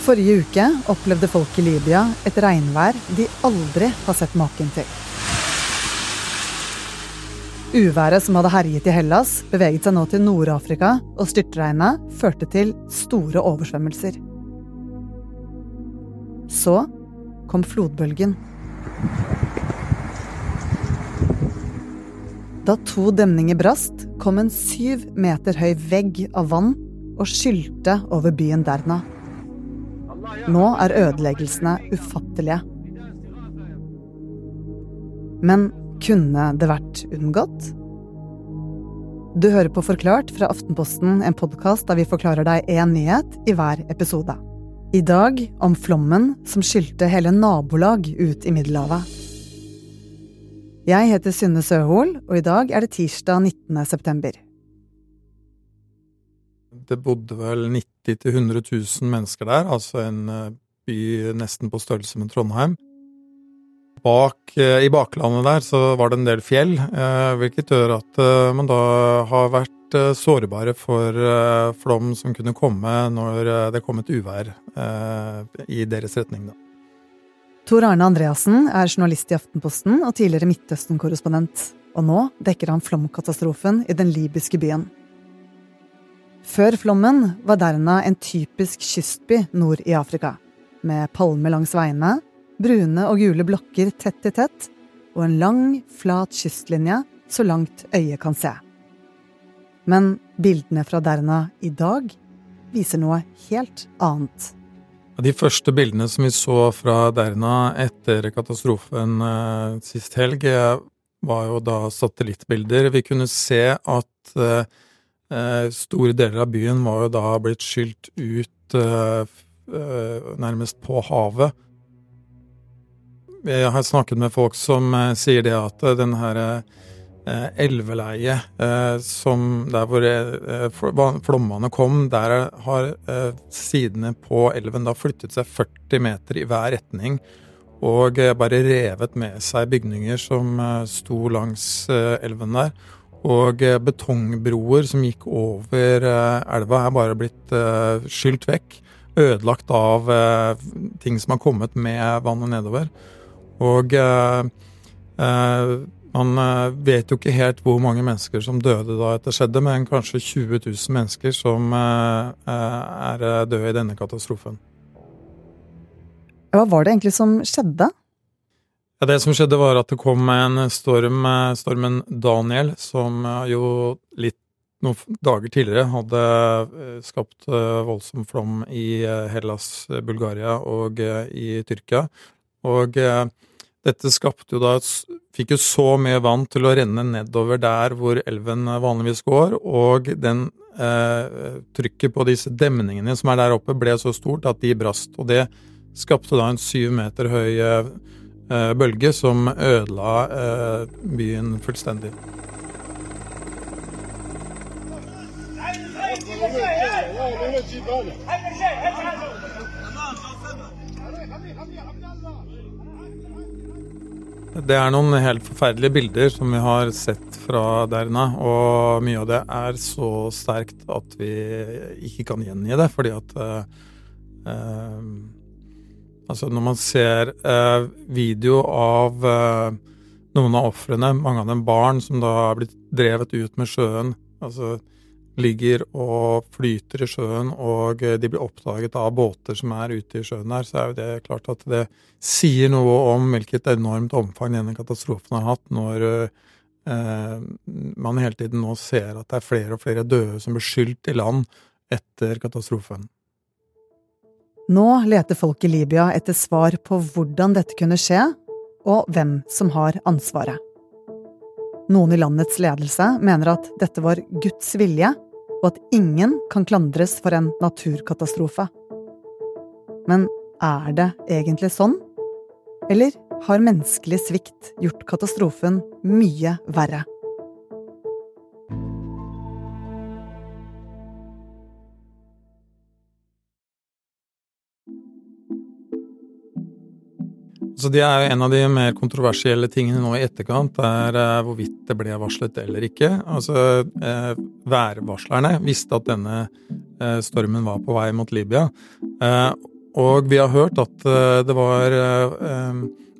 Forrige uke opplevde folk i Libya et regnvær de aldri har sett maken til. Uværet som hadde herjet i Hellas, beveget seg nå til Nord-Afrika, og styrtregnet førte til store oversvømmelser. Så kom flodbølgen. Da to demninger brast, kom en syv meter høy vegg av vann og skylte over byen Derna. Nå er ødeleggelsene ufattelige. Men kunne det vært unngått? Du hører på Forklart fra Aftenposten, en podkast der vi forklarer deg én nyhet i hver episode. I dag om flommen som skylte hele nabolag ut i Middelhavet. Jeg heter Synne Søhol, og i dag er det tirsdag 19. september. Det bodde vel 90 000-100 000 mennesker der, altså en eh, by nesten på størrelse med Trondheim. Bak, eh, I baklandet der så var det en del fjell, eh, hvilket gjør at man da har vært sårbare for flom som kunne komme når det kom et uvær i deres retning. da. Tor Arne Andreassen er journalist i Aftenposten og tidligere Midtøsten-korrespondent. Og nå dekker han flomkatastrofen i den libyske byen. Før flommen var Derna en typisk kystby nord i Afrika. Med palmer langs veiene, brune og gule blokker tett i tett, og en lang, flat kystlinje så langt øyet kan se. Men bildene fra Derna i dag viser noe helt annet. De første bildene som vi så fra Derna etter katastrofen eh, sist helg, eh, var jo da satellittbilder. Vi kunne se at eh, store deler av byen var jo da blitt skylt ut eh, eh, nærmest på havet. Jeg har snakket med folk som sier det at den her elveleiet som der hvor flommene kom, der har sidene på elven da flyttet seg 40 meter i hver retning. Og bare revet med seg bygninger som sto langs elven der. Og eh, betongbroer som gikk over eh, elva, er bare blitt uh, skylt vekk. Ødelagt av ting som har kommet med vannet nedover. Og man vet jo ikke helt hvor mange mennesker som døde da dette skjedde, men kanskje 20 000 mennesker som er døde i denne katastrofen. Hva var det egentlig som skjedde? Ja, Det som skjedde, var at det kom en storm, eh, stormen Daniel, som eh, jo litt noen dager tidligere hadde eh, skapt voldsom flom i Hellas, Bulgaria og i Tyrkia. Og dette skapte jo da Fikk jo så mye vann til å renne nedover der hvor elven vanligvis går, og den eh, trykket på disse demningene som er der oppe, ble så stort at de brast. Og det skapte da en syv meter høy bølge som ødela eh, byen fullstendig. Det er noen helt forferdelige bilder som vi har sett fra Derna, og mye av det er så sterkt at vi ikke kan gjengi det, fordi at uh, uh, Altså når man ser eh, video av eh, noen av ofrene, mange av dem barn som da har blitt drevet ut med sjøen, altså ligger og flyter i sjøen, og eh, de blir oppdaget av båter som er ute i sjøen der, så er jo det klart at det sier noe om hvilket enormt omfang denne katastrofen har hatt, når eh, man hele tiden nå ser at det er flere og flere døde som blir skylt i land etter katastrofen. Nå leter folk i Libya etter svar på hvordan dette kunne skje, og hvem som har ansvaret. Noen i landets ledelse mener at dette var Guds vilje, og at ingen kan klandres for en naturkatastrofe. Men er det egentlig sånn? Eller har menneskelig svikt gjort katastrofen mye verre? Så Det er jo en av de mer kontroversielle tingene nå i etterkant, er uh, hvorvidt det ble varslet eller ikke. Altså, uh, Værvarslerne visste at denne uh, stormen var på vei mot Libya. Og vi har hørt at det var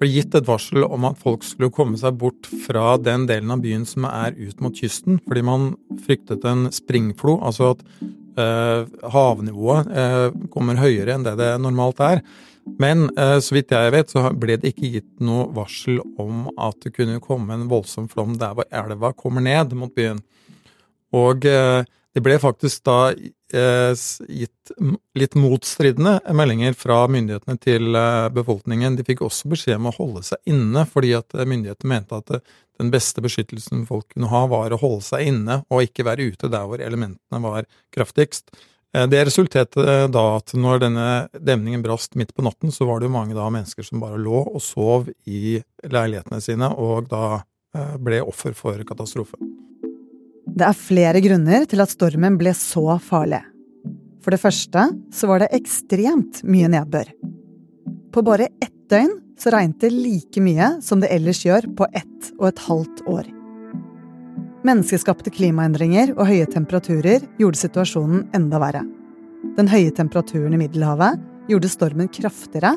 ble gitt et varsel om at folk skulle komme seg bort fra den delen av byen som er ut mot kysten, fordi man fryktet en springflo, altså at eh, havnivået eh, kommer høyere enn det det normalt er. Men eh, så vidt jeg vet, så ble det ikke gitt noe varsel om at det kunne komme en voldsom flom der hvor elva kommer ned mot byen. Og eh, det ble faktisk da eh, gitt litt motstridende meldinger fra myndighetene til befolkningen. De fikk også beskjed om å holde seg inne, fordi at myndighetene mente at den beste beskyttelsen folk kunne ha, var å holde seg inne og ikke være ute der hvor elementene var kraftigst. Det resulterte da at når denne demningen brast midt på natten, så var det jo mange da mennesker som bare lå og sov i leilighetene sine, og da ble offer for katastrofen. Det er flere grunner til at stormen ble så farlig. For det første så var det ekstremt mye nedbør. På bare ett døgn så regnet det like mye som det ellers gjør på ett og et halvt år. Menneskeskapte klimaendringer og høye temperaturer gjorde situasjonen enda verre. Den høye temperaturen i Middelhavet gjorde stormen kraftigere,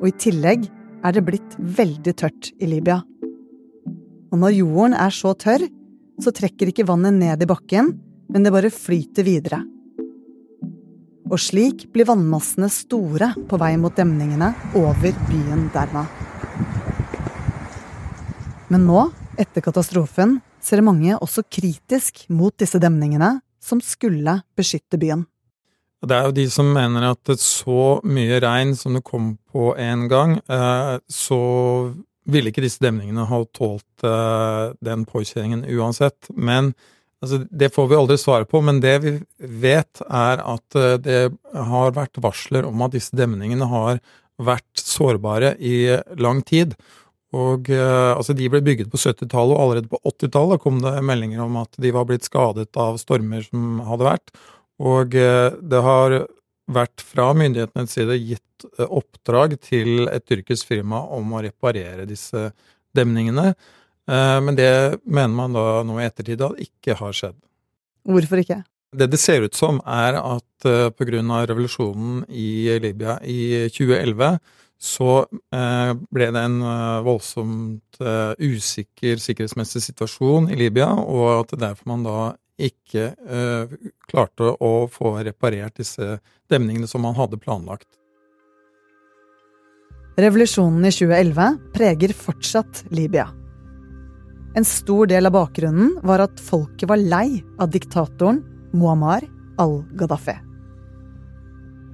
og i tillegg er det blitt veldig tørt i Libya. Og når jorden er så tørr, så trekker ikke vannet ned i bakken, men det bare flyter videre. Og slik blir vannmassene store på vei mot demningene over byen Derna. Men nå, etter katastrofen, ser mange også kritisk mot disse demningene som skulle beskytte byen. Det er jo de som mener at så mye regn som det kom på en gang, eh, så ville ikke disse demningene ha tålt uh, den påkjøringen uansett. Men altså, Det får vi aldri svare på, men det vi vet, er at uh, det har vært varsler om at disse demningene har vært sårbare i lang tid. Og uh, altså De ble bygget på 70-tallet, og allerede på 80-tallet kom det meldinger om at de var blitt skadet av stormer som hadde vært. Og det har vært fra myndighetenes side gitt eh, oppdrag til et tyrkisk firma om å reparere disse demningene. Eh, men det mener man da nå i ettertid at ikke har skjedd. Hvorfor ikke? Det det ser ut som, er at eh, av revolusjonen i Libya i 2011 så ble det en voldsomt usikker sikkerhetsmessig situasjon i Libya, og at derfor man da ikke eh, klarte å få reparert disse demningene som man hadde planlagt. Revolusjonen i 2011 preger fortsatt Libya. En stor del av bakgrunnen var at folket var lei av diktatoren Muammar al-Gaddafi.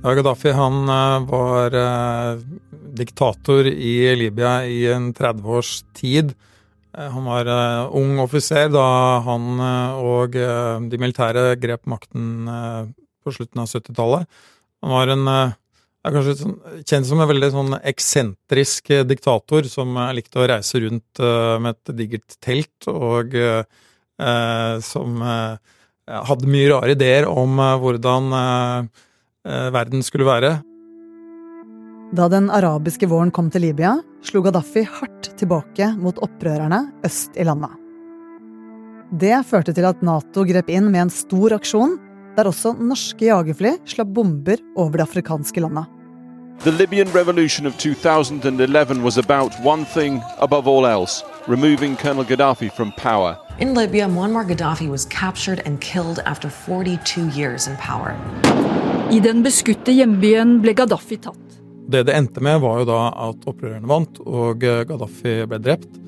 Ja, Gaddafi han eh, var eh, diktator i Libya i en 30 års tid. Eh, han var uh, ung offiser da han uh, og de militære grep makten på slutten av 70-tallet. Han var en er kanskje sånn, kjent som en veldig sånn eksentrisk diktator som likte å reise rundt med et digert telt, og som hadde mye rare ideer om hvordan verden skulle være. Da den arabiske våren kom til Libya, slo Gaddafi hardt tilbake mot opprørerne øst i landet. Det førte til at Nato grep inn med en stor aksjon, der også norske jagerfly slapp bomber over det afrikanske landet. The Libyan revolution of 2011 was about one thing above all else removing Colonel Gaddafi from power. In Libya, Muammar Gaddafi was captured and killed after 42 years in power. I den beskutte hjembyen ble Gaddafi tatt. Det det endte med, var jo da at opprørerne vant, og eh, Gaddafi ble drept.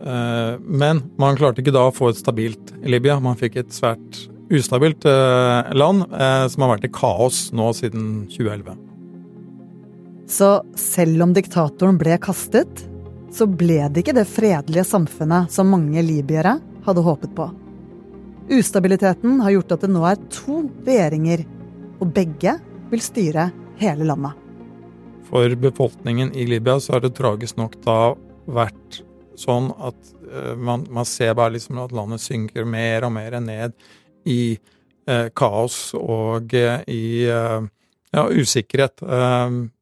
Eh, men man klarte ikke da å få et stabilt Libya. Man fikk et svært ustabilt eh, land som har vært i kaos nå siden 2011. Så selv om diktatoren ble kastet, så ble det ikke det fredelige samfunnet som mange libyere hadde håpet på. Ustabiliteten har gjort at det nå er to regjeringer, og begge vil styre hele landet. For befolkningen i Libya så har det tragisk nok da vært sånn at uh, man, man, ser bare liksom at landet synker mer og mer ned i uh, kaos og uh, i ja, usikkerhet.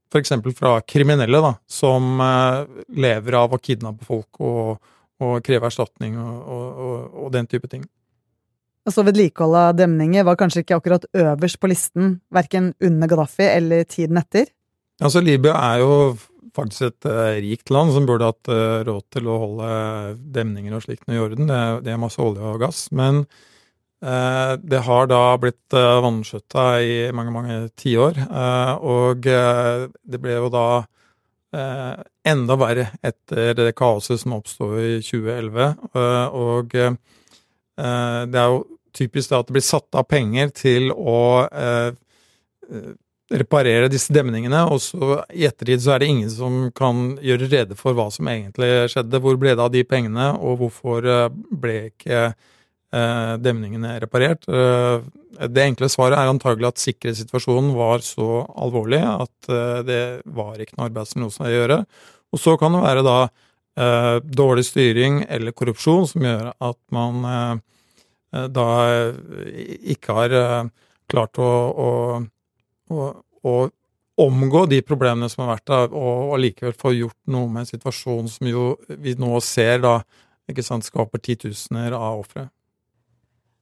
F.eks. fra kriminelle, da, som lever av å kidnappe folk og, og kreve erstatning og, og, og, den type ting. Så vedlikehold av demninger var kanskje ikke akkurat øverst på listen, verken under Gaddafi eller tiden etter? Altså, Libya er jo faktisk et uh, rikt land som burde hatt uh, råd til å holde demninger og slikt i orden. Det, det, er masse olje og gass. Men uh, det har da blitt uh, vanskjøtta i mange, mange tiår. og det ble jo da enda verre etter det kaoset som oppsto i 2011. og det er jo typisk da at det blir satt av penger til å reparere disse demningene, og så i ettertid så er det ingen som kan gjøre rede for hva som egentlig skjedde. Hvor ble det av de pengene, og hvorfor eh, ble ikke eh, demningene reparert? Eh, det enkle svaret er antagelig at sikkerhetssituasjonen var så alvorlig at det var ikke noe arbeidsdiagnose å gjøre. Og så kan det være da dårlig styring eller korrupsjon som gjør at man da ikke har klart å, å og, og omgå de problemene som har vært der, og allikevel få gjort noe med situasjonen som jo vi nå ser da, ikke sant, skaper titusener av ofre.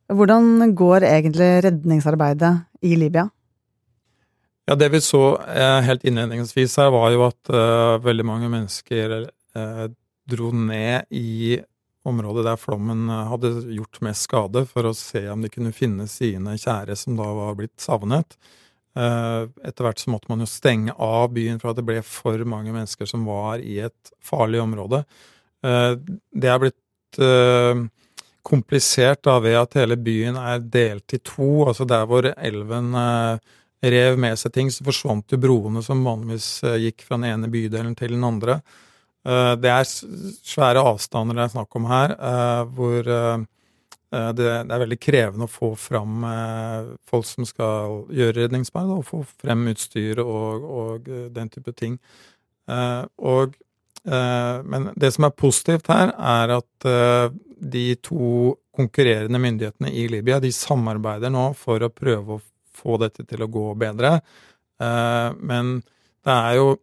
Hvordan går egentlig redningsarbeidet i Libya? Ja, Det vi så eh, helt innledningsvis her, var jo at uh, veldig mange mennesker uh, dro ned i området der flommen hadde gjort mest skade, for å se om de kunne finne sine kjære som da var blitt savnet. Eh, etter hvert så måtte man jo stenge av byen for at det ble for mange mennesker som var i et farlig område. Eh, det er blitt eh, komplisert da ved at hele byen er delt i to. Altså der hvor elven rev med seg ting, så forsvant jo broene som vanligvis gikk fra den ene bydelen til den andre. Det er svære avstander det er snakk om her, hvor det, det, er veldig krevende å få fram eh, folk som skal gjøre redningsarbeid, og få frem utstyr og, og eh, den type ting. Og, men det som er positivt her, er at de to konkurrerende myndighetene i Libya de samarbeider nå for å prøve å få dette til å gå bedre. Men det er jo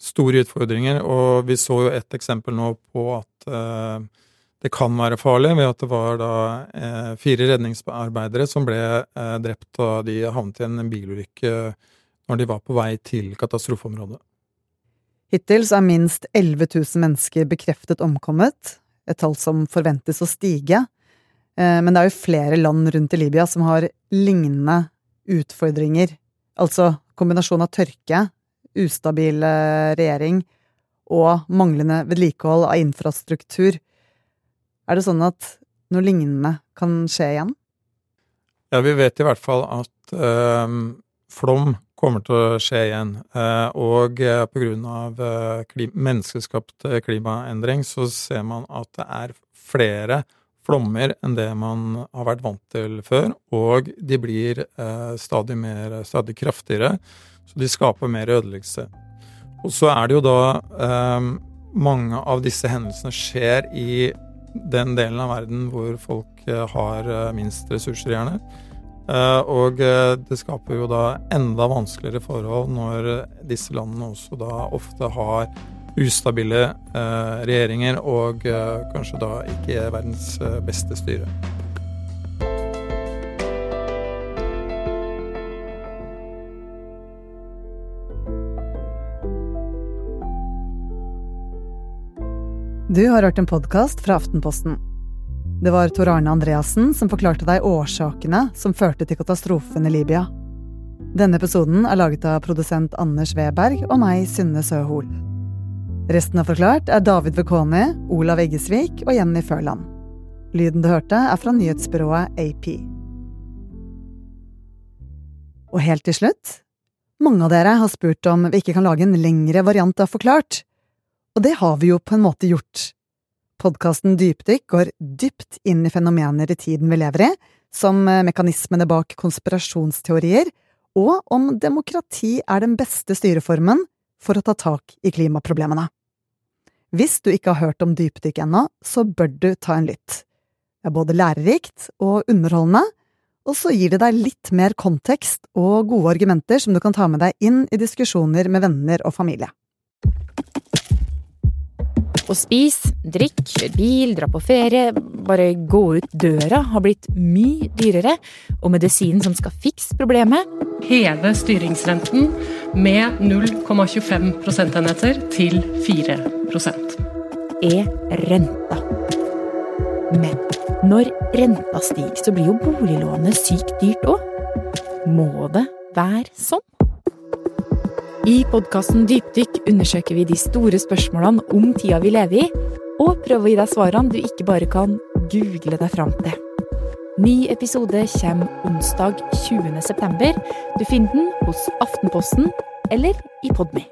store utfordringer, og vi så jo et eksempel nå på at det kan være farlig ved at det var da eh, fire redningsarbeidere som ble eh, drept da de havnet i en bilulykke når de var på vei til katastrofeområdet. Hittil er minst 11 000 mennesker bekreftet omkommet, et tall som forventes å stige. Eh, men det er jo flere land rundt i Libya som har lignende utfordringer. Altså kombinasjon av tørke, ustabil regjering og manglende vedlikehold av infrastruktur er det sånn at noe lignende kan skje igjen? Ja, vi vet i hvert fall at eh, flom kommer til å skje igjen. Eh, og eh, på grunn av uh, klim menneskeskapt klimaendring så ser man at det er flere flommer enn det man har vært vant til før. Og de blir stadig mer, stadig kraftigere, så de skaper mer ødeleggelse. Og så er det jo da mange av disse hendelsene skjer i den delen av verden hvor folk eh, har eh, minst ressurser, gjerne. Eh, og det skaper jo da enda vanskeligere forhold når disse landene også da ofte har ustabile regjeringer og kanskje da ikke verdens beste styre. Du har hørt en podkast fra Aftenposten. Det var Tor Arne Andreassen som forklarte deg årsakene som førte til katastrofen i Libya. Denne episoden er laget av produsent Anders Weberg og meg, Synne Søhol. Resten av Forklart er David Vekoni, Olav Eggesvik og Jenny Førland. Lyden du hørte, er fra nyhetsbyrået AP. Og helt til slutt mange av dere har spurt om vi ikke kan lage en lengre variant av Forklart. Og det har vi jo på en måte gjort. Podkasten Dypdykk går dypt inn i fenomener i tiden vi lever i, som eh, mekanismene bak konspirasjonsteorier, og om demokrati er den beste styreformen for å ta tak i klimaproblemene. Hvis du ikke har hørt om dypdykk ennå, så bør du ta en lytt. Det er både lærerikt og underholdende, og så gir det deg litt mer kontekst og gode argumenter som du kan ta med deg inn i diskusjoner med venner og familie. Å spise, drikke, kjøre bil, dra på ferie, bare gå ut døra har blitt mye dyrere, og medisinen som skal fikse problemet, Heve styringsrenten med 0,25 prosentenheter til 4% er renta. Men når renta stiger, så blir jo boliglånet sykt dyrt òg. Må det være sånn? I podkasten Dypdykk undersøker vi de store spørsmålene om tida vi lever i, og prøver å gi deg svarene du ikke bare kan google deg fram til. Ny episode kommer onsdag 20. september. Du finner den hos Aftenposten eller i Podme.